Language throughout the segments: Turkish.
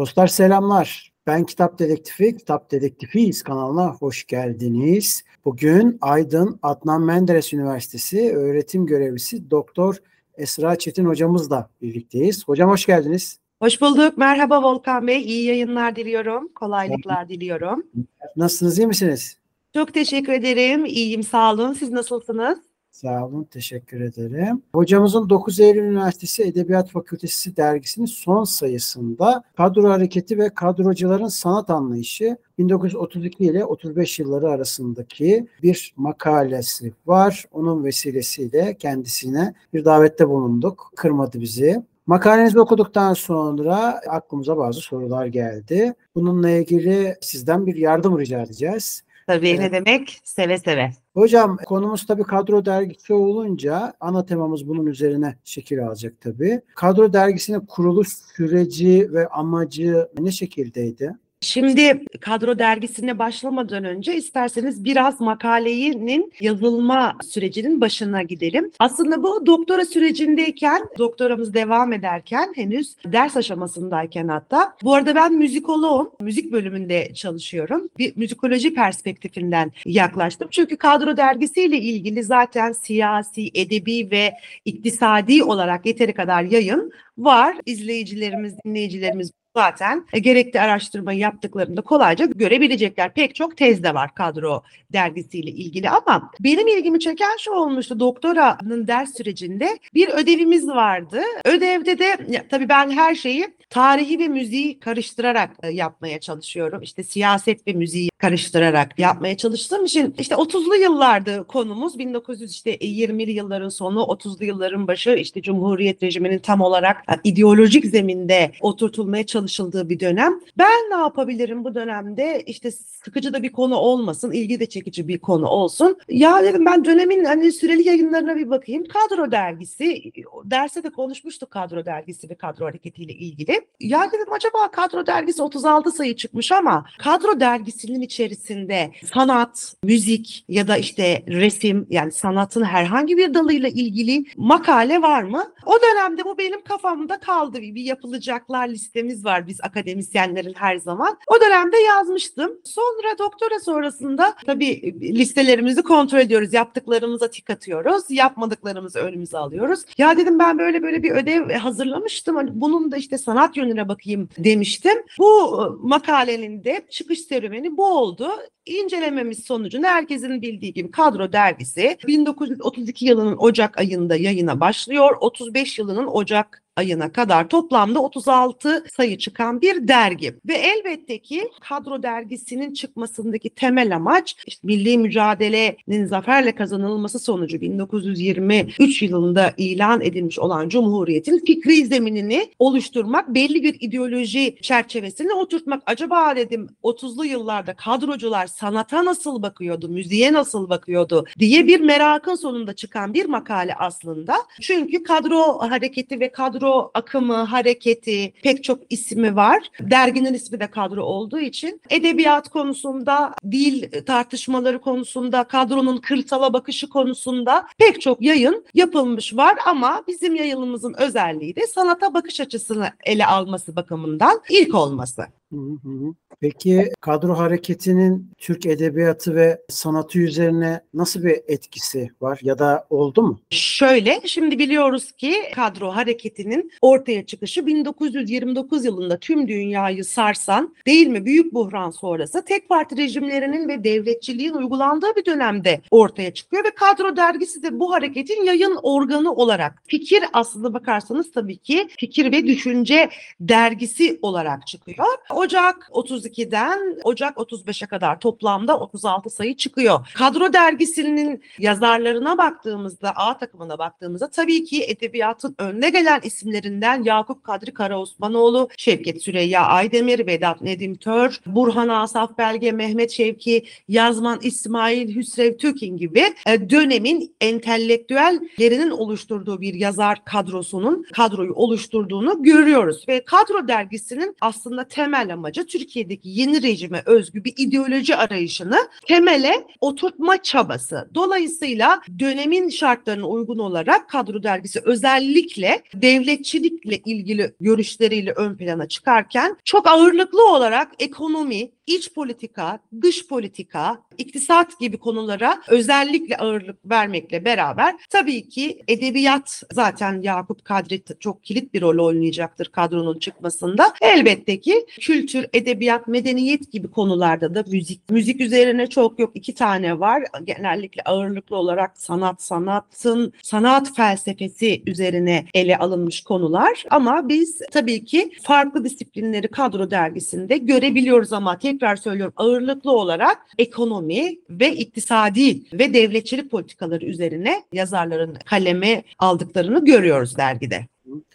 Dostlar selamlar. Ben Kitap Dedektifi, Kitap Dedektifiyiz kanalına hoş geldiniz. Bugün Aydın Adnan Menderes Üniversitesi öğretim görevlisi Doktor Esra Çetin hocamızla birlikteyiz. Hocam hoş geldiniz. Hoş bulduk. Merhaba Volkan Bey. İyi yayınlar diliyorum. Kolaylıklar diliyorum. Nasılsınız, iyi misiniz? Çok teşekkür ederim. İyiyim, sağ olun. Siz nasılsınız? Sağ olun, teşekkür ederim. Hocamızın 9 Eylül Üniversitesi Edebiyat Fakültesi dergisinin son sayısında kadro hareketi ve kadrocuların sanat anlayışı 1932 ile 35 yılları arasındaki bir makalesi var. Onun vesilesiyle kendisine bir davette bulunduk. Kırmadı bizi. Makalenizi okuduktan sonra aklımıza bazı sorular geldi. Bununla ilgili sizden bir yardım rica edeceğiz. Tabii evet. ne demek? Seve seve. Hocam konumuz tabii kadro dergisi olunca ana temamız bunun üzerine şekil alacak tabii. Kadro dergisinin kuruluş süreci ve amacı ne şekildeydi? Şimdi kadro dergisine başlamadan önce isterseniz biraz makalenin yazılma sürecinin başına gidelim. Aslında bu doktora sürecindeyken, doktoramız devam ederken henüz ders aşamasındayken hatta. Bu arada ben müzikoloğum, müzik bölümünde çalışıyorum. Bir müzikoloji perspektifinden yaklaştım. Çünkü kadro dergisiyle ilgili zaten siyasi, edebi ve iktisadi olarak yeteri kadar yayın var. İzleyicilerimiz, dinleyicilerimiz zaten e, gerekli araştırmayı yaptıklarında kolayca görebilecekler. Pek çok tez de var kadro dergisiyle ilgili ama benim ilgimi çeken şu olmuştu doktoranın ders sürecinde bir ödevimiz vardı. Ödevde de tabii ben her şeyi tarihi ve müziği karıştırarak e, yapmaya çalışıyorum. İşte siyaset ve müziği karıştırarak yapmaya çalıştığım için işte 30'lu yıllardı konumuz. 1900 işte 20'li yılların sonu, 30'lu yılların başı işte Cumhuriyet rejiminin tam olarak ideolojik zeminde oturtulmaya çalışıldığı bir dönem. Ben ne yapabilirim bu dönemde? İşte sıkıcı da bir konu olmasın, ilgi de çekici bir konu olsun. Ya dedim ben dönemin hani süreli yayınlarına bir bakayım. Kadro dergisi, derse de konuşmuştuk kadro dergisi ve kadro hareketiyle ilgili. Ya dedim acaba kadro dergisi 36 sayı çıkmış ama kadro dergisinin içerisinde sanat, müzik ya da işte resim yani sanatın herhangi bir dalıyla ilgili makale var mı? O dönemde bu benim kafamda kaldı. Bir yapılacaklar listemiz var biz akademisyenlerin her zaman. O dönemde yazmıştım. Sonra doktora sonrasında tabii listelerimizi kontrol ediyoruz. Yaptıklarımıza tik atıyoruz. Yapmadıklarımızı önümüze alıyoruz. Ya dedim ben böyle böyle bir ödev hazırlamıştım. Hani bunun da işte sanat yönüne bakayım demiştim. Bu makalenin de çıkış serüveni bu oldu. İncelememiz sonucunda herkesin bildiği gibi Kadro Dergisi 1932 yılının Ocak ayında yayına başlıyor. 35 yılının Ocak ayına kadar toplamda 36 sayı çıkan bir dergi. Ve elbette ki Kadro Dergisi'nin çıkmasındaki temel amaç işte milli mücadelenin zaferle kazanılması sonucu 1923 yılında ilan edilmiş olan Cumhuriyet'in fikri zeminini oluşturmak, belli bir ideoloji çerçevesine oturtmak. Acaba dedim 30'lu yıllarda kadrocular sanata nasıl bakıyordu, müziğe nasıl bakıyordu diye bir merakın sonunda çıkan bir makale aslında. Çünkü kadro hareketi ve kadro akımı, hareketi pek çok ismi var. Derginin ismi de kadro olduğu için edebiyat konusunda, dil tartışmaları konusunda, kadronun kırsala bakışı konusunda pek çok yayın yapılmış var ama bizim yayınımızın özelliği de sanata bakış açısını ele alması bakımından ilk olması. Peki kadro hareketinin Türk edebiyatı ve sanatı üzerine nasıl bir etkisi var ya da oldu mu? Şöyle, şimdi biliyoruz ki kadro hareketinin ortaya çıkışı 1929 yılında tüm dünyayı sarsan değil mi büyük buhran sonrası tek parti rejimlerinin ve devletçiliğin uygulandığı bir dönemde ortaya çıkıyor ve kadro dergisi de bu hareketin yayın organı olarak fikir aslında bakarsanız tabii ki fikir ve düşünce dergisi olarak çıkıyor. Ocak 32'den Ocak 35'e kadar toplamda 36 sayı çıkıyor. Kadro dergisinin yazarlarına baktığımızda, A takımına baktığımızda tabii ki edebiyatın önüne gelen isimlerinden Yakup Kadri Karaosmanoğlu, Şevket Süreyya Aydemir, Vedat Nedim Tör, Burhan Asaf Belge, Mehmet Şevki, Yazman İsmail Hüsrev Türkin gibi e, dönemin entelektüellerinin oluşturduğu bir yazar kadrosunun kadroyu oluşturduğunu görüyoruz ve kadro dergisinin aslında temel amacı Türkiye'deki yeni rejime özgü bir ideoloji arayışını temele oturtma çabası. Dolayısıyla dönemin şartlarına uygun olarak kadro dergisi özellikle devletçilikle ilgili görüşleriyle ön plana çıkarken çok ağırlıklı olarak ekonomi, iç politika, dış politika, iktisat gibi konulara özellikle ağırlık vermekle beraber tabii ki edebiyat zaten Yakup Kadri çok kilit bir rol oynayacaktır kadronun çıkmasında. Elbette ki kültür, edebiyat, medeniyet gibi konularda da müzik. Müzik üzerine çok yok. iki tane var. Genellikle ağırlıklı olarak sanat, sanatın, sanat felsefesi üzerine ele alınmış konular. Ama biz tabii ki farklı disiplinleri kadro dergisinde görebiliyoruz ama tekrar söylüyorum ağırlıklı olarak ekonomi ve iktisadi ve devletçilik politikaları üzerine yazarların kaleme aldıklarını görüyoruz dergide.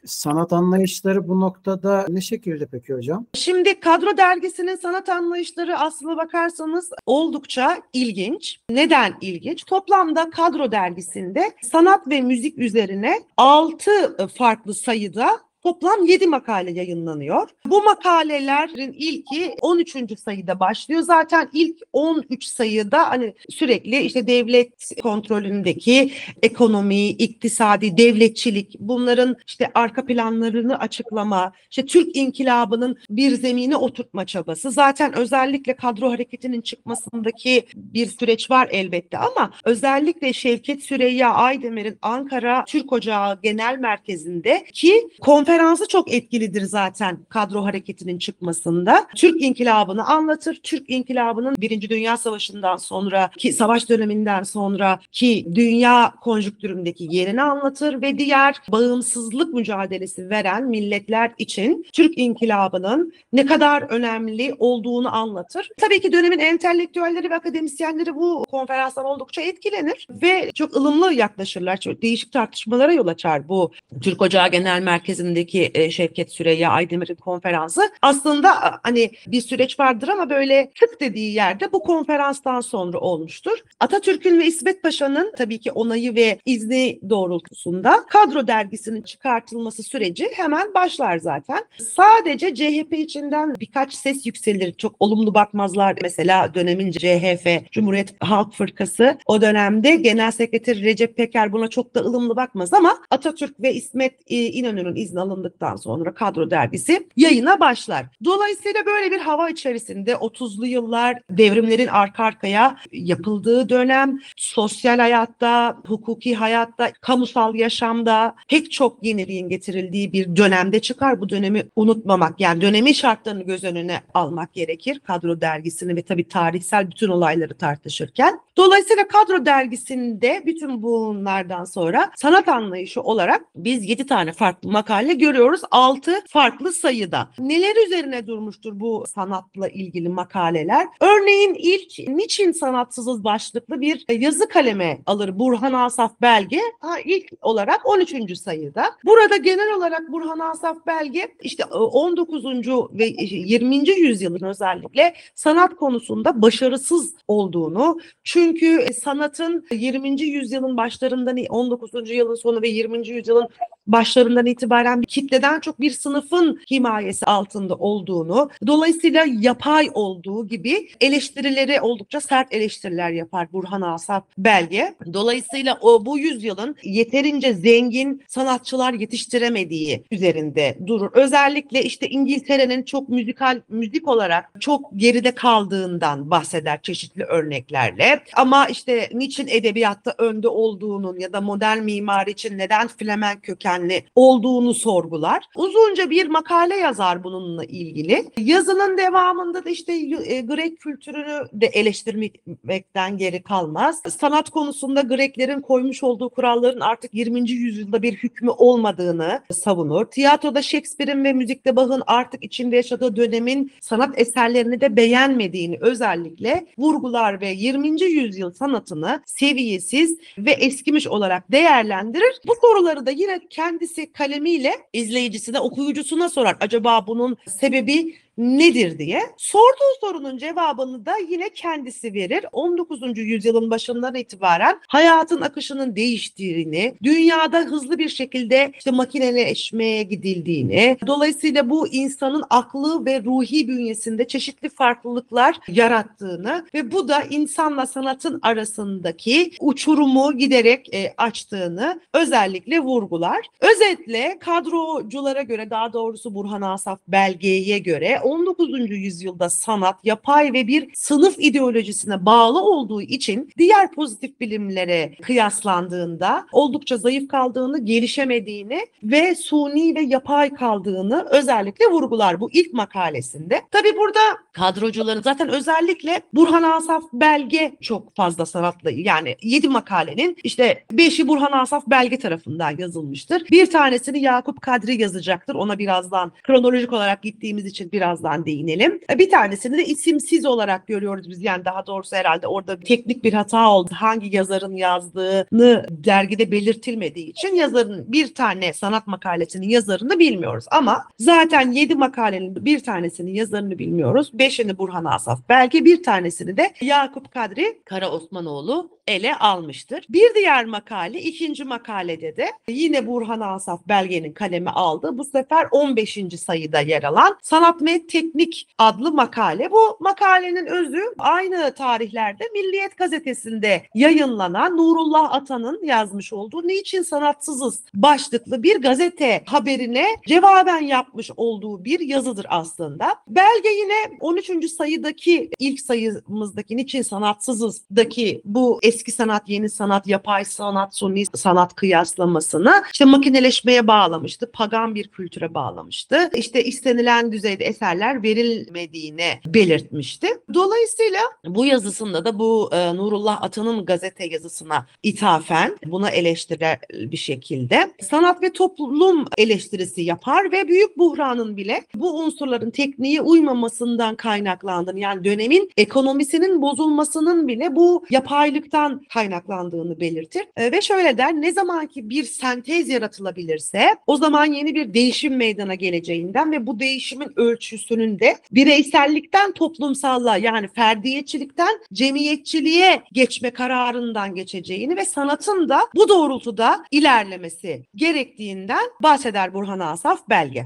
Sanat anlayışları bu noktada ne şekilde peki hocam? Şimdi Kadro Dergisi'nin sanat anlayışları aslına bakarsanız oldukça ilginç. Neden ilginç? Toplamda Kadro Dergisi'nde sanat ve müzik üzerine 6 farklı sayıda Toplam 7 makale yayınlanıyor. Bu makalelerin ilki 13. sayıda başlıyor. Zaten ilk 13 sayıda hani sürekli işte devlet kontrolündeki ekonomi, iktisadi, devletçilik bunların işte arka planlarını açıklama, işte Türk inkılabının bir zemine oturtma çabası. Zaten özellikle kadro hareketinin çıkmasındaki bir süreç var elbette ama özellikle Şevket Süreyya Aydemir'in Ankara Türk Ocağı Genel Merkezi'nde ki konferansı çok etkilidir zaten kadro hareketinin çıkmasında. Türk İnkılabı'nı anlatır. Türk İnkılabı'nın Birinci Dünya Savaşı'ndan sonra ki savaş döneminden sonra ki dünya konjüktüründeki yerini anlatır ve diğer bağımsızlık mücadelesi veren milletler için Türk İnkılabı'nın ne kadar önemli olduğunu anlatır. Tabii ki dönemin entelektüelleri ve akademisyenleri bu konferanstan oldukça etkilenir ve çok ılımlı yaklaşırlar. Çok değişik tartışmalara yol açar bu Türk Ocağı Genel Merkezi'ndeki Türkiye'deki e, Şevket Süreyya Aydemir'in konferansı aslında hani bir süreç vardır ama böyle tık dediği yerde bu konferanstan sonra olmuştur. Atatürk'ün ve İsmet Paşa'nın tabii ki onayı ve izni doğrultusunda kadro dergisinin çıkartılması süreci hemen başlar zaten. Sadece CHP içinden birkaç ses yükselir. Çok olumlu bakmazlar. Mesela dönemin CHP, Cumhuriyet Halk Fırkası o dönemde Genel Sekreter Recep Peker buna çok da ılımlı bakmaz ama Atatürk ve İsmet İnönü'nün izni alın alındıktan sonra kadro dergisi yayına başlar. Dolayısıyla böyle bir hava içerisinde 30'lu yıllar devrimlerin arka arkaya yapıldığı dönem sosyal hayatta, hukuki hayatta, kamusal yaşamda pek çok yeniliğin getirildiği bir dönemde çıkar. Bu dönemi unutmamak yani dönemin şartlarını göz önüne almak gerekir. Kadro dergisini ve tabii tarihsel bütün olayları tartışırken. Dolayısıyla kadro dergisinde bütün bunlardan sonra sanat anlayışı olarak biz 7 tane farklı makale görüyoruz 6 farklı sayıda. Neler üzerine durmuştur bu sanatla ilgili makaleler? Örneğin ilk niçin sanatsızız başlıklı bir yazı kaleme alır Burhan Asaf Belge. Ha, ilk olarak 13. sayıda. Burada genel olarak Burhan Asaf Belge işte 19. ve 20. yüzyılın özellikle sanat konusunda başarısız olduğunu çünkü sanatın 20. yüzyılın başlarından 19. yılın sonu ve 20. yüzyılın başlarından itibaren bir kitleden çok bir sınıfın himayesi altında olduğunu, dolayısıyla yapay olduğu gibi eleştirileri oldukça sert eleştiriler yapar Burhan Asaf Belge. Dolayısıyla o bu yüzyılın yeterince zengin sanatçılar yetiştiremediği üzerinde durur. Özellikle işte İngiltere'nin çok müzikal müzik olarak çok geride kaldığından bahseder çeşitli örneklerle. Ama işte niçin edebiyatta önde olduğunun ya da modern mimari için neden Flemen kökenli olduğunu sorgular. Uzunca bir makale yazar bununla ilgili. Yazının devamında da işte e, Grek kültürünü de eleştirmekten geri kalmaz. Sanat konusunda Greklerin koymuş olduğu kuralların artık 20. yüzyılda bir hükmü olmadığını savunur. Tiyatroda Shakespeare'in ve müzikte Bach'ın artık içinde yaşadığı dönemin sanat eserlerini de beğenmediğini özellikle vurgular ve 20. yüzyıl sanatını seviyesiz ve eskimiş olarak değerlendirir. Bu soruları da yine kendisi kalemiyle izleyicisine, okuyucusuna sorar. Acaba bunun sebebi nedir diye. Sorduğu sorunun cevabını da yine kendisi verir. 19. yüzyılın başından itibaren hayatın akışının değiştiğini, dünyada hızlı bir şekilde işte makineleşmeye gidildiğini, dolayısıyla bu insanın aklı ve ruhi bünyesinde çeşitli farklılıklar yarattığını ve bu da insanla sanatın arasındaki uçurumu giderek e, açtığını özellikle vurgular. Özetle kadroculara göre daha doğrusu Burhan Asaf belgeye göre 19. yüzyılda sanat yapay ve bir sınıf ideolojisine bağlı olduğu için diğer pozitif bilimlere kıyaslandığında oldukça zayıf kaldığını, gelişemediğini ve suni ve yapay kaldığını özellikle vurgular bu ilk makalesinde. Tabi burada kadrocuların zaten özellikle Burhan Asaf belge çok fazla sanatla yani 7 makalenin işte 5'i Burhan Asaf belge tarafından yazılmıştır. Bir tanesini Yakup Kadri yazacaktır. Ona birazdan kronolojik olarak gittiğimiz için birazdan değinelim. Bir tanesini de isimsiz olarak görüyoruz biz. Yani daha doğrusu herhalde orada teknik bir hata oldu. Hangi yazarın yazdığını dergide belirtilmediği için yazarın bir tane sanat makalesinin yazarını bilmiyoruz. Ama zaten 7 makalenin bir tanesinin yazarını bilmiyoruz. Beşini Burhan Asaf. Belki bir tanesini de Yakup Kadri Kara Osmanoğlu ele almıştır. Bir diğer makale ikinci makalede de yine Burhan Asaf belgenin kalemi aldı. Bu sefer 15. sayıda yer alan Sanat ve Teknik adlı makale. Bu makalenin özü aynı tarihlerde Milliyet gazetesinde yayınlanan Nurullah Atan'ın yazmış olduğu Niçin Sanatsızız başlıklı bir gazete haberine cevaben yapmış olduğu bir yazıdır aslında. Belge yine 13. sayıdaki ilk sayımızdaki Niçin Sanatsızız'daki bu eski sanat, yeni sanat, yapay sanat, suni sanat kıyaslamasını işte makineleşmeye bağlamıştı. Pagan bir kültüre bağlamıştı. İşte istenilen düzeyde eserler verilmediğini belirtmişti. Dolayısıyla bu yazısında da bu e, Nurullah Atan'ın gazete yazısına ithafen buna eleştirel bir şekilde sanat ve toplum eleştirisi yapar ve büyük buhranın bile bu unsurların tekniğe uymamasından kaynaklandığını yani dönemin ekonomisinin bozulmasının bile bu yapaylıktan kaynaklandığını belirtir. E, ve şöyle der ne zaman ki bir sentez yaratılabilirse o zaman yeni bir değişim meydana geleceğinden ve bu değişimin ölçüsünün de bireysellikten toplumsallığa yani ferdiyetçilikten cemiyetçiliğe geçme kararından geçeceğini ve sanatın da bu doğrultuda ilerlemesi gerektiğinden bahseder Burhan Asaf belge.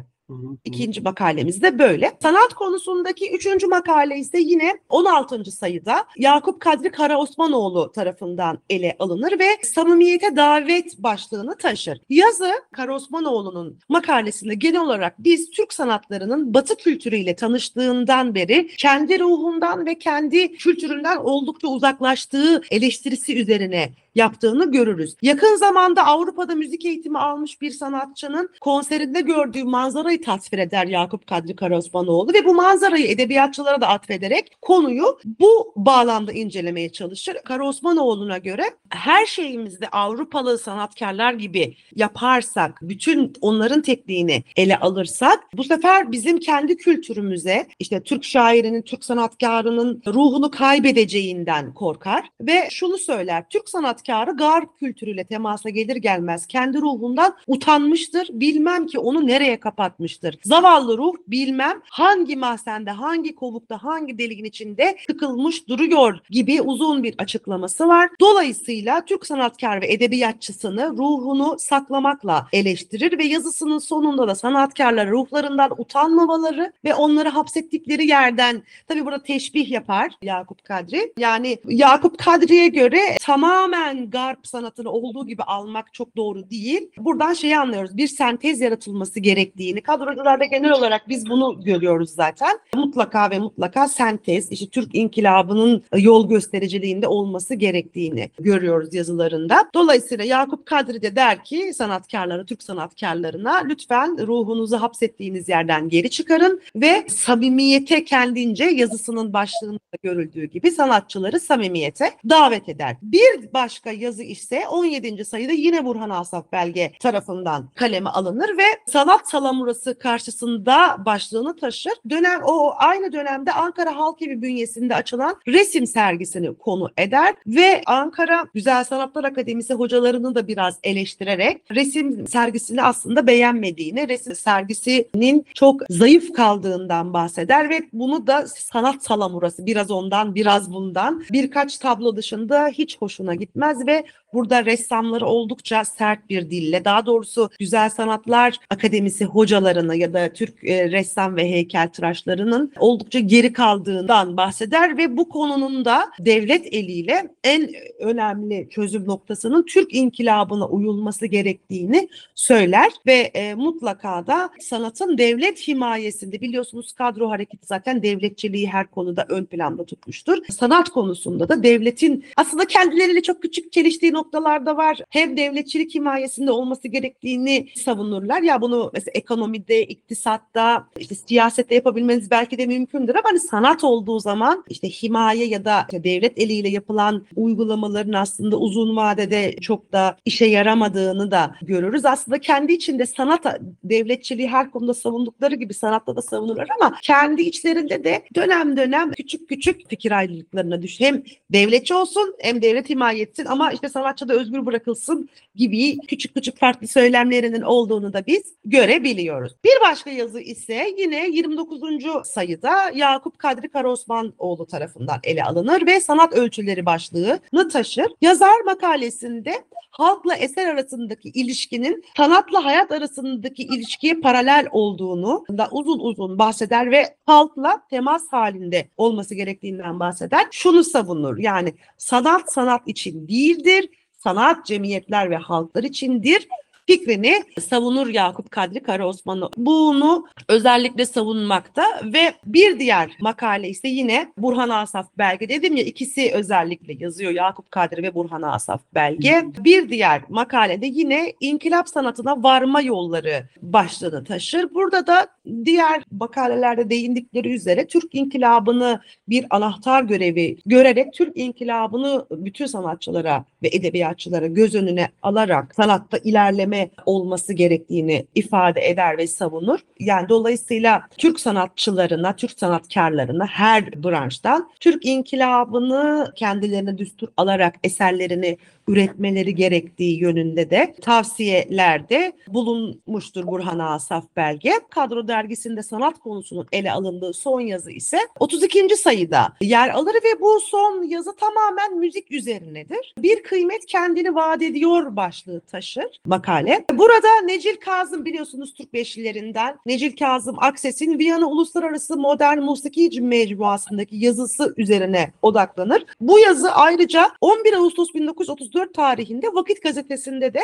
İkinci makalemiz de böyle. Sanat konusundaki üçüncü makale ise yine 16. sayıda Yakup Kadri Kara Osmanoğlu tarafından ele alınır ve samimiyete davet başlığını taşır. Yazı Kara Osmanoğlu'nun makalesinde genel olarak biz Türk sanatlarının Batı kültürüyle tanıştığından beri kendi ruhundan ve kendi kültüründen oldukça uzaklaştığı eleştirisi üzerine yaptığını görürüz. Yakın zamanda Avrupa'da müzik eğitimi almış bir sanatçının konserinde gördüğü manzarayı tasvir eder Yakup Kadri Karosmanoğlu ve bu manzarayı edebiyatçılara da atfederek konuyu bu bağlamda incelemeye çalışır. Karosmanoğlu'na göre her şeyimizde Avrupalı sanatkarlar gibi yaparsak, bütün onların tekniğini ele alırsak bu sefer bizim kendi kültürümüze işte Türk şairinin, Türk sanatkarının ruhunu kaybedeceğinden korkar ve şunu söyler. Türk sanatkarı sanatkarı garp kültürüyle temasa gelir gelmez kendi ruhundan utanmıştır. Bilmem ki onu nereye kapatmıştır. Zavallı ruh bilmem hangi mahzende, hangi kovukta, hangi deliğin içinde tıkılmış duruyor gibi uzun bir açıklaması var. Dolayısıyla Türk sanatkar ve edebiyatçısını ruhunu saklamakla eleştirir ve yazısının sonunda da sanatkarlar ruhlarından utanmamaları ve onları hapsettikleri yerden tabi burada teşbih yapar Yakup Kadri. Yani Yakup Kadri'ye göre tamamen garp sanatını olduğu gibi almak çok doğru değil. Buradan şeyi anlıyoruz. Bir sentez yaratılması gerektiğini. Kadrocularda genel olarak biz bunu görüyoruz zaten. Mutlaka ve mutlaka sentez, işte Türk inkılabının yol göstericiliğinde olması gerektiğini görüyoruz yazılarında. Dolayısıyla Yakup Kadri de der ki sanatkarlara, Türk sanatkarlarına lütfen ruhunuzu hapsettiğiniz yerden geri çıkarın ve samimiyete kendince yazısının başlığında görüldüğü gibi sanatçıları samimiyete davet eder. Bir baş başka yazı ise 17. sayıda yine Burhan Asaf Belge tarafından kaleme alınır ve sanat salamurası karşısında başlığını taşır. Dönem o aynı dönemde Ankara Halk Evi bünyesinde açılan resim sergisini konu eder ve Ankara Güzel Sanatlar Akademisi hocalarını da biraz eleştirerek resim sergisini aslında beğenmediğini, resim sergisinin çok zayıf kaldığından bahseder ve bunu da sanat salamurası biraz ondan biraz bundan birkaç tablo dışında hiç hoşuna gitmez ve burada ressamları oldukça sert bir dille daha doğrusu Güzel Sanatlar Akademisi hocalarını ya da Türk e, ressam ve heykeltıraşlarının oldukça geri kaldığından bahseder ve bu konunun da devlet eliyle en önemli çözüm noktasının Türk inkılabına uyulması gerektiğini söyler ve e, mutlaka da sanatın devlet himayesinde biliyorsunuz kadro hareketi zaten devletçiliği her konuda ön planda tutmuştur. Sanat konusunda da devletin aslında kendileriyle çok küçük çeliştiği noktalarda var. Hem devletçilik himayesinde olması gerektiğini savunurlar. Ya bunu mesela ekonomide, iktisatta, işte siyasette yapabilmeniz belki de mümkündür ama hani sanat olduğu zaman işte himaye ya da işte devlet eliyle yapılan uygulamaların aslında uzun vadede çok da işe yaramadığını da görürüz. Aslında kendi içinde sanat devletçiliği her konuda savundukları gibi sanatta da savunurlar ama kendi içlerinde de dönem dönem küçük küçük fikir ayrılıklarına düş. Hem devletçi olsun hem devlet himaye etsin ama işte sanatçı da özgür bırakılsın gibi küçük küçük farklı söylemlerinin olduğunu da biz görebiliyoruz. Bir başka yazı ise yine 29. sayıda Yakup Kadri Karaosmanoğlu tarafından ele alınır ve sanat ölçüleri başlığını taşır. Yazar makalesinde halkla eser arasındaki ilişkinin sanatla hayat arasındaki ilişkiye paralel olduğunu da uzun uzun bahseder ve halkla temas halinde olması gerektiğinden bahseder. Şunu savunur yani sanat sanat için değildir, sanat cemiyetler ve halklar içindir fikrini savunur Yakup Kadri Karaosmanlı. Bunu özellikle savunmakta ve bir diğer makale ise yine Burhan Asaf Belge. Dedim ya ikisi özellikle yazıyor Yakup Kadri ve Burhan Asaf Belge. Bir diğer makalede yine inkılap sanatına varma yolları başlığını taşır. Burada da diğer makalelerde değindikleri üzere Türk inkılabını bir anahtar görevi görerek Türk inkılabını bütün sanatçılara ve edebiyatçılara göz önüne alarak sanatta ilerleme olması gerektiğini ifade eder ve savunur. Yani dolayısıyla Türk sanatçılarına, Türk sanatkarlarına her branştan Türk inkılabını kendilerine düstur alarak eserlerini üretmeleri gerektiği yönünde de tavsiyelerde bulunmuştur Burhan Asaf Belge. Kadro dergisinde sanat konusunun ele alındığı son yazı ise 32. sayıda yer alır ve bu son yazı tamamen müzik üzerinedir. Bir kıymet kendini vaat ediyor başlığı taşır makale. Burada Necil Kazım biliyorsunuz Türk beşlilerinden Necil Kazım Akses'in Viyana Uluslararası Modern Musiki Mecmuası'ndaki yazısı üzerine odaklanır. Bu yazı ayrıca 11 Ağustos 1934 1934 tarihinde Vakit gazetesinde de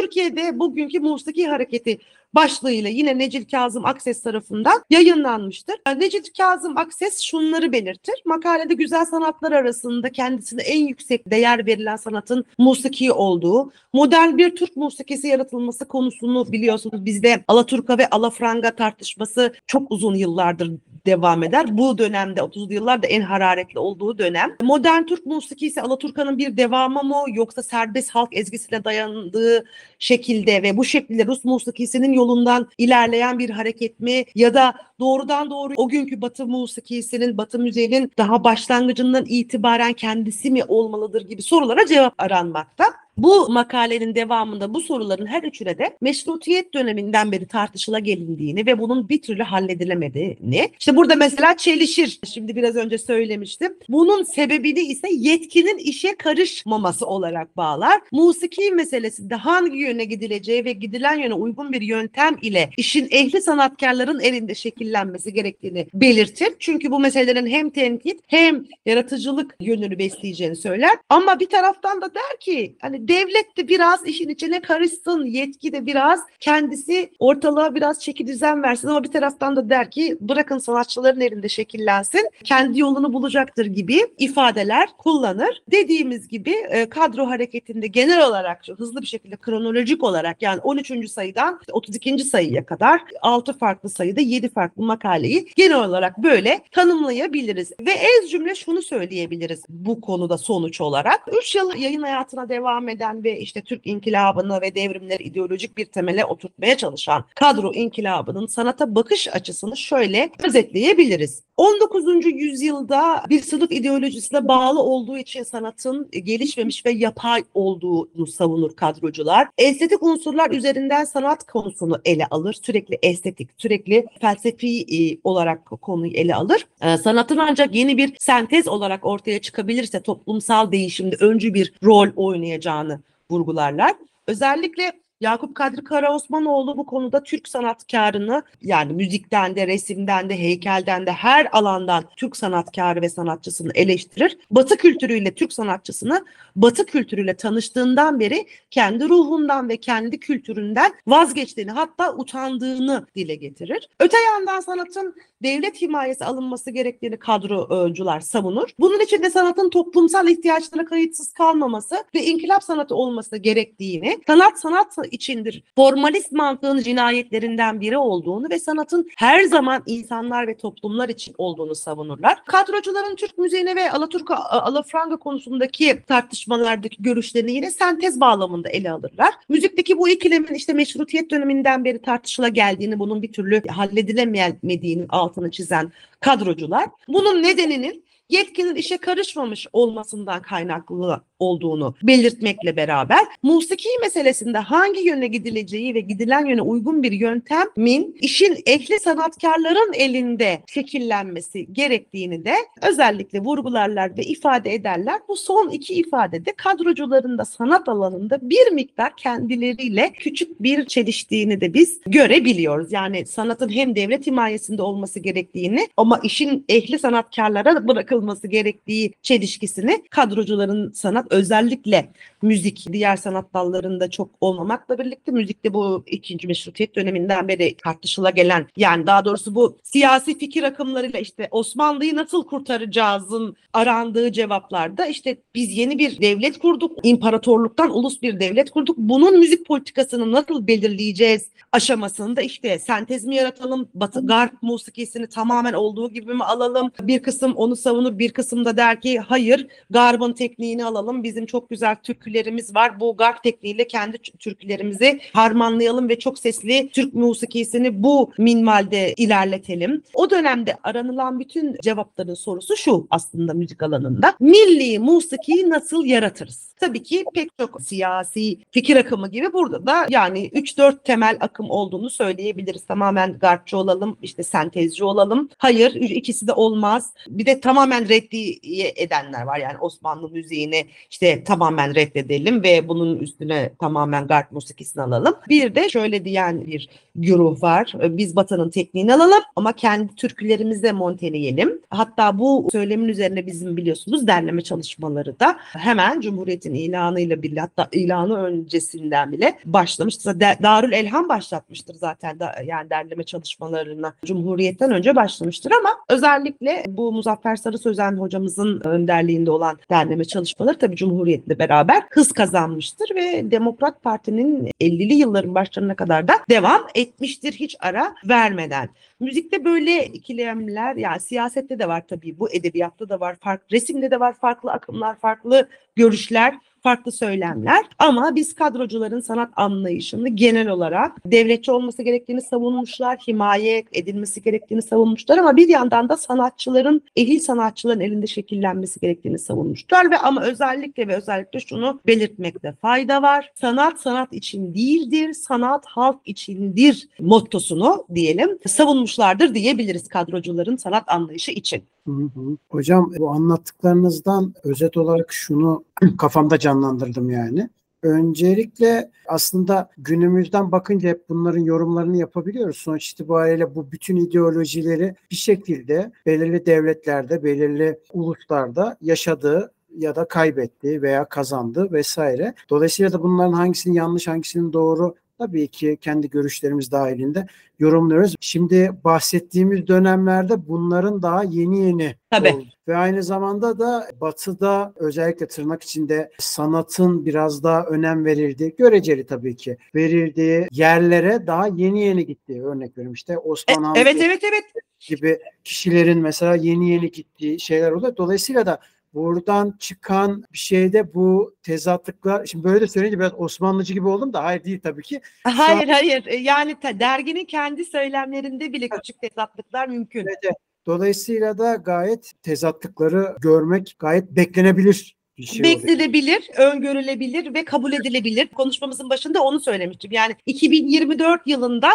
Türkiye'de bugünkü musiki hareketi başlığıyla yine Necil Kazım Akses tarafından yayınlanmıştır. Necil Kazım Akses şunları belirtir. Makalede güzel sanatlar arasında kendisine en yüksek değer verilen sanatın musiki olduğu, modern bir Türk musikisi yaratılması konusunu biliyorsunuz bizde Alaturka ve Alafranga tartışması çok uzun yıllardır devam eder. Bu dönemde 30'lu yıllarda en hararetli olduğu dönem. Modern Türk musikisi Alaturka'nın bir devamı mı yoksa serbest halk ezgisine dayandığı şekilde ve bu şekilde Rus musikisinin yolundan ilerleyen bir hareket mi ya da doğrudan doğru o günkü Batı musikisinin, Batı müziğinin daha başlangıcından itibaren kendisi mi olmalıdır gibi sorulara cevap aranmakta. Bu makalenin devamında bu soruların her üçüne de meşrutiyet döneminden beri tartışıla gelindiğini ve bunun bir türlü halledilemediğini. İşte burada mesela çelişir. Şimdi biraz önce söylemiştim. Bunun sebebini ise yetkinin işe karışmaması olarak bağlar. Musiki meselesinde hangi yöne gidileceği ve gidilen yöne uygun bir yöntem ile işin ehli sanatkarların elinde şekillenmesi gerektiğini belirtir. Çünkü bu meselelerin hem tenkit hem yaratıcılık yönünü besleyeceğini söyler. Ama bir taraftan da der ki hani devlet de biraz işin içine karışsın, yetki de biraz kendisi ortalığa biraz çeki düzen versin ama bir taraftan da der ki bırakın sanatçıların elinde şekillensin, kendi yolunu bulacaktır gibi ifadeler kullanır. Dediğimiz gibi e, kadro hareketinde genel olarak hızlı bir şekilde kronolojik olarak yani 13. sayıdan 32. sayıya kadar 6 farklı sayıda 7 farklı makaleyi genel olarak böyle tanımlayabiliriz. Ve ez cümle şunu söyleyebiliriz bu konuda sonuç olarak. 3 yıl yayın hayatına devam eden ve işte Türk inkılabını ve devrimleri ideolojik bir temele oturtmaya çalışan kadro inkılabının sanata bakış açısını şöyle özetleyebiliriz. 19. yüzyılda bir sınıf ideolojisine bağlı olduğu için sanatın gelişmemiş ve yapay olduğunu savunur kadrocular. Estetik unsurlar üzerinden sanat konusunu ele alır. Sürekli estetik, sürekli felsefi e, olarak konuyu ele alır. E, sanatın ancak yeni bir sentez olarak ortaya çıkabilirse toplumsal değişimde öncü bir rol oynayacağını vurgularlar. Özellikle Yakup Kadri Karaosmanoğlu bu konuda Türk sanatkarını yani müzikten de, resimden de, heykelden de her alandan Türk sanatkarı ve sanatçısını eleştirir. Batı kültürüyle Türk sanatçısını Batı kültürüyle tanıştığından beri kendi ruhundan ve kendi kültüründen vazgeçtiğini hatta utandığını dile getirir. Öte yandan sanatın devlet himayesi alınması gerektiğini kadrocular savunur. Bunun için de sanatın toplumsal ihtiyaçlara kayıtsız kalmaması ve inkılap sanatı olması gerektiğini, sanat sanat içindir. Formalist mantığın cinayetlerinden biri olduğunu ve sanatın her zaman insanlar ve toplumlar için olduğunu savunurlar. Kadrocuların Türk müziğine ve Alaturka, Alafranga konusundaki tartışmalardaki görüşlerini yine sentez bağlamında ele alırlar. Müzikteki bu ikilemin işte meşrutiyet döneminden beri tartışıla geldiğini, bunun bir türlü halledilemediğinin altını çizen kadrocular bunun nedeninin yetkinin işe karışmamış olmasından kaynaklı olduğunu belirtmekle beraber musiki meselesinde hangi yöne gidileceği ve gidilen yöne uygun bir yöntemin işin ehli sanatkarların elinde şekillenmesi gerektiğini de özellikle vurgularlar ve ifade ederler. Bu son iki ifadede kadrocuların da sanat alanında bir miktar kendileriyle küçük bir çeliştiğini de biz görebiliyoruz. Yani sanatın hem devlet himayesinde olması gerektiğini ama işin ehli sanatkarlara bırakılması gerektiği çelişkisini kadrocuların sanat özellikle müzik diğer sanat dallarında çok olmamakla birlikte müzikte bu ikinci meşrutiyet döneminden beri tartışıla gelen yani daha doğrusu bu siyasi fikir akımlarıyla işte Osmanlı'yı nasıl kurtaracağızın arandığı cevaplarda işte biz yeni bir devlet kurduk, imparatorluktan ulus bir devlet kurduk. Bunun müzik politikasını nasıl belirleyeceğiz aşamasında işte sentez mi yaratalım, Batı Garp musikisini tamamen olduğu gibi mi alalım? Bir kısım onu savunur, bir kısım da der ki hayır, Garb'ın tekniğini alalım, bizim çok güzel türkülerimiz var. Bu garp tekniğiyle kendi türkülerimizi harmanlayalım ve çok sesli Türk musikisini bu minvalde ilerletelim. O dönemde aranılan bütün cevapların sorusu şu aslında müzik alanında. Milli musikiyi nasıl yaratırız? Tabii ki pek çok siyasi fikir akımı gibi burada da yani 3-4 temel akım olduğunu söyleyebiliriz. Tamamen garpçı olalım, işte sentezci olalım. Hayır, ikisi de olmaz. Bir de tamamen reddiye edenler var. Yani Osmanlı müziğini işte tamamen reddedelim ve bunun üstüne tamamen garp musikisini alalım. Bir de şöyle diyen bir güruh var. Biz Batı'nın tekniğini alalım ama kendi türkülerimizi monteleyelim. Hatta bu söylemin üzerine bizim biliyorsunuz derleme çalışmaları da hemen Cumhuriyet'in ilanıyla birlikte hatta ilanı öncesinden bile başlamıştır. Darül Elham başlatmıştır zaten da, yani derleme çalışmalarına Cumhuriyet'ten önce başlamıştır ama özellikle bu Muzaffer Sarı Sözen hocamızın önderliğinde olan derleme çalışmaları tabii Cumhuriyet'le beraber hız kazanmıştır ve Demokrat Parti'nin 50'li yılların başlarına kadar da devam etmiştir hiç ara vermeden. Müzikte böyle ikilemler yani siyasette de var tabii bu edebiyatta da var, farklı resimde de var farklı akımlar, farklı görüşler farklı söylemler ama biz kadrocuların sanat anlayışını genel olarak devletçi olması gerektiğini savunmuşlar, himaye edilmesi gerektiğini savunmuşlar ama bir yandan da sanatçıların, ehil sanatçıların elinde şekillenmesi gerektiğini savunmuşlar ve ama özellikle ve özellikle şunu belirtmekte fayda var. Sanat sanat için değildir, sanat halk içindir mottosunu diyelim savunmuşlardır diyebiliriz kadrocuların sanat anlayışı için. Hı hı. Hocam bu anlattıklarınızdan özet olarak şunu kafamda canlandırdım yani. Öncelikle aslında günümüzden bakınca hep bunların yorumlarını yapabiliyoruz. Sonuç itibariyle bu bütün ideolojileri bir şekilde belirli devletlerde, belirli uluslarda yaşadığı ya da kaybetti veya kazandı vesaire. Dolayısıyla da bunların hangisinin yanlış hangisinin doğru tabii ki kendi görüşlerimiz dahilinde yorumluyoruz. Şimdi bahsettiğimiz dönemlerde bunların daha yeni yeni Tabii. oldu. Ve aynı zamanda da batıda özellikle tırnak içinde sanatın biraz daha önem verildiği, göreceli tabii ki verildiği yerlere daha yeni yeni gittiği örnek veriyorum. İşte Osman E, evet evet evet. gibi kişilerin mesela yeni yeni gittiği şeyler oluyor. Dolayısıyla da buradan çıkan bir şeyde bu tezatlıklar, şimdi böyle de söyleyince biraz Osmanlıcı gibi oldum da hayır değil tabii ki. Hayır hayır E, yani derginin kendi söylemlerinde bile küçük tezatlıklar mümkün. Evet, evet. Dolayısıyla da gayet tezatlıkları görmek gayet beklenebilir bir şey oluyor. Beklenebilir, öngörülebilir ve kabul edilebilir. Konuşmamızın başında onu söylemiştim. Yani 2024 yılında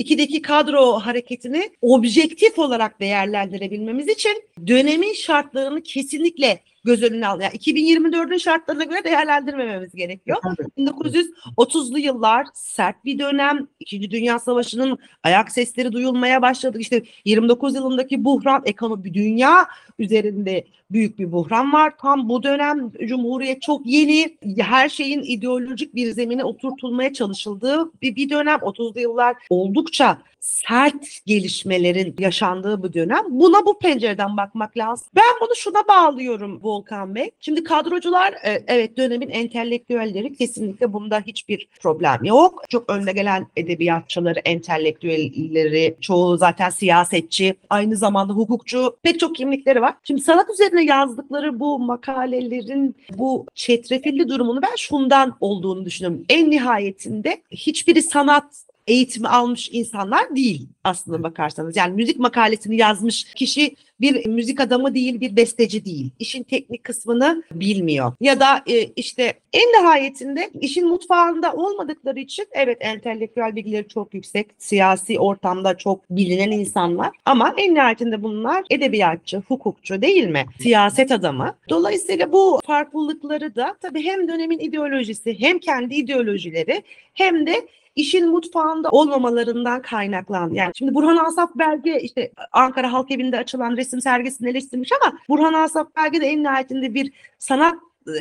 1932'deki kadro hareketini objektif olarak değerlendirebilmemiz için dönemin şartlarını kesinlikle göz önüne al. Yani 2024'ün şartlarına göre değerlendirmememiz gerekiyor. Tabii. 1930'lu yıllar sert bir dönem. İkinci Dünya Savaşı'nın ayak sesleri duyulmaya başladı. İşte 29 yılındaki buhran ekonomi dünya üzerinde büyük bir buhran var. Tam bu dönem Cumhuriyet çok yeni. Her şeyin ideolojik bir zemine oturtulmaya çalışıldığı bir, bir dönem. 30'lu yıllar oldukça sert gelişmelerin yaşandığı bu dönem. Buna bu pencereden bakmak lazım. Ben bunu şuna bağlıyorum Volkan Bey. Şimdi kadrocular e, evet dönemin entelektüelleri kesinlikle bunda hiçbir problem yok. Çok önde gelen edebiyatçıları, entelektüelleri, çoğu zaten siyasetçi, aynı zamanda hukukçu, pek çok kimlikleri var. Şimdi sanat üzerine yazdıkları bu makalelerin bu çetrefilli durumunu ben şundan olduğunu düşünüyorum. En nihayetinde hiçbiri sanat eğitimi almış insanlar değil aslında bakarsanız. Yani müzik makalesini yazmış kişi bir müzik adamı değil, bir besteci değil. İşin teknik kısmını bilmiyor. Ya da e, işte en nihayetinde işin mutfağında olmadıkları için evet entelektüel bilgileri çok yüksek, siyasi ortamda çok bilinen insanlar ama en nihayetinde bunlar edebiyatçı, hukukçu değil mi? Siyaset adamı. Dolayısıyla bu farklılıkları da tabii hem dönemin ideolojisi hem kendi ideolojileri hem de işin mutfağında olmamalarından kaynaklanan. Yani şimdi Burhan Asaf Belge işte Ankara Halk Evi'nde açılan resim sergisini eleştirmiş ama Burhan Asaf Belge de en nihayetinde bir sanat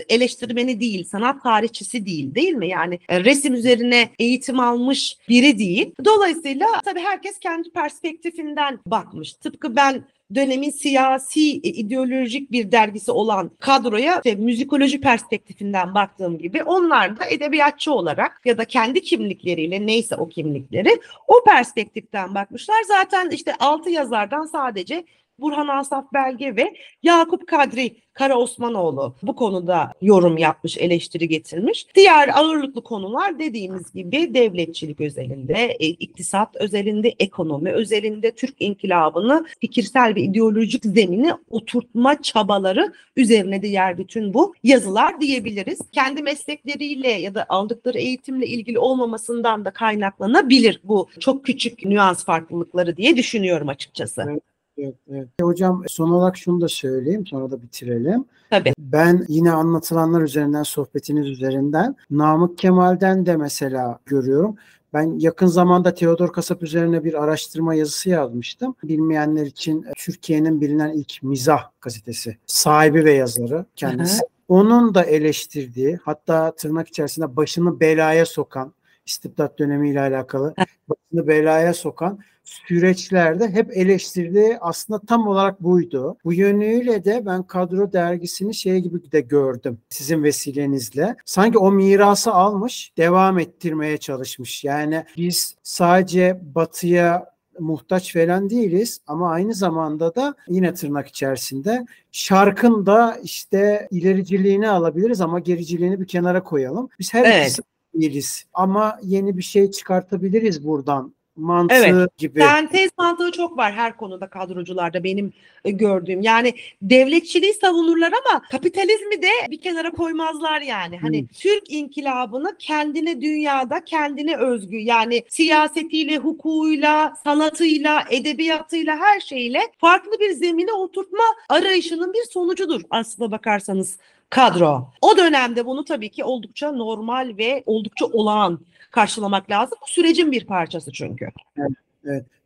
eleştirmeni değil, sanat tarihçisi değil değil mi? Yani e, resim üzerine eğitim almış biri değil. Dolayısıyla tabii herkes kendi perspektifinden bakmış. Tıpkı ben dönemin siyasi e, ideolojik bir dergisi olan kadroya işte, müzikoloji perspektifinden baktığım gibi onlar da edebiyatçı olarak ya da kendi kimlikleriyle neyse o kimlikleri o perspektiften bakmışlar. Zaten işte altı yazardan sadece Burhan Asaf Belge ve Yakup Kadri Kara Osmanoğlu bu konuda yorum yapmış, eleştiri getirmiş. Diğer ağırlıklı konular dediğimiz gibi devletçilik özelinde, e, iktisat özelinde, ekonomi özelinde Türk inkılabını fikirsel ve ideolojik zemini oturtma çabaları üzerine de yer bütün bu yazılar diyebiliriz. Kendi meslekleriyle ya da aldıkları eğitimle ilgili olmamasından da kaynaklanabilir bu çok küçük nüans farklılıkları diye düşünüyorum açıkçası. Evet. Evet, evet. Hocam son olarak şunu da söyleyeyim sonra da bitirelim. Tabii. Ben yine anlatılanlar üzerinden sohbetiniz üzerinden Namık Kemal'den de mesela görüyorum. Ben yakın zamanda Theodor Kasap üzerine bir araştırma yazısı yazmıştım. Bilmeyenler için Türkiye'nin bilinen ilk mizah gazetesi. Sahibi ve yazarı kendisi. Hı hı. Onun da eleştirdiği hatta tırnak içerisinde başını belaya sokan istibdat dönemiyle alakalı başını belaya sokan süreçlerde hep eleştirdiği aslında tam olarak buydu. Bu yönüyle de ben kadro dergisini şey gibi de gördüm sizin vesilenizle. Sanki o mirası almış, devam ettirmeye çalışmış. Yani biz sadece batıya muhtaç falan değiliz ama aynı zamanda da yine tırnak içerisinde şarkın da işte ilericiliğini alabiliriz ama gericiliğini bir kenara koyalım. Biz her Evet. ikisi değiliz ama yeni bir şey çıkartabiliriz buradan mantığı Evet. gibi. Sentez mantığı çok var her konuda kadrocularda benim e, gördüğüm. Yani devletçiliği savunurlar ama kapitalizmi de bir kenara koymazlar yani. Hani Hmm. Türk inkılabını kendine dünyada kendine özgü yani siyasetiyle, hukukuyla, sanatıyla, edebiyatıyla her şeyle farklı bir zemine oturtma arayışının bir sonucudur aslında bakarsanız kadro. O dönemde bunu tabii ki oldukça normal ve oldukça olağan karşılamak lazım. Bu sürecin bir parçası çünkü.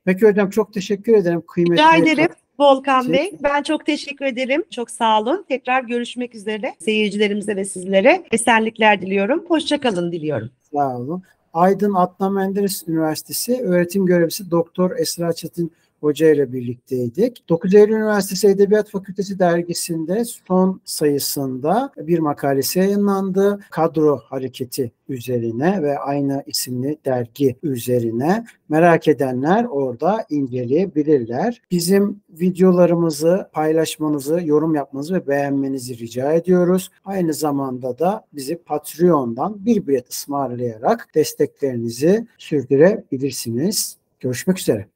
Peki hocam çok teşekkür ederim. Kıymetli Rica ederim. Volkan Bey. Ben çok teşekkür ederim. Çok sağ olun. Tekrar görüşmek üzere. Seyircilerimize ve sizlere esenlikler diliyorum. Hoşçakalın diliyorum. Sağ olun. Aydın Adnan Menderes Üniversitesi öğretim görevlisi Doktor Esra Çetin Hoca ile birlikteydik. 9 Eylül Üniversitesi Edebiyat Fakültesi dergisinde son sayısında bir makalesi yayınlandı. Kadro hareketi üzerine ve aynı isimli dergi üzerine merak edenler orada inceleyebilirler. Bizim videolarımızı paylaşmanızı, yorum yapmanızı ve beğenmenizi rica ediyoruz. Aynı zamanda da bizi Patreon'dan bir bilet ısmarlayarak desteklerinizi sürdürebilirsiniz. Görüşmek üzere.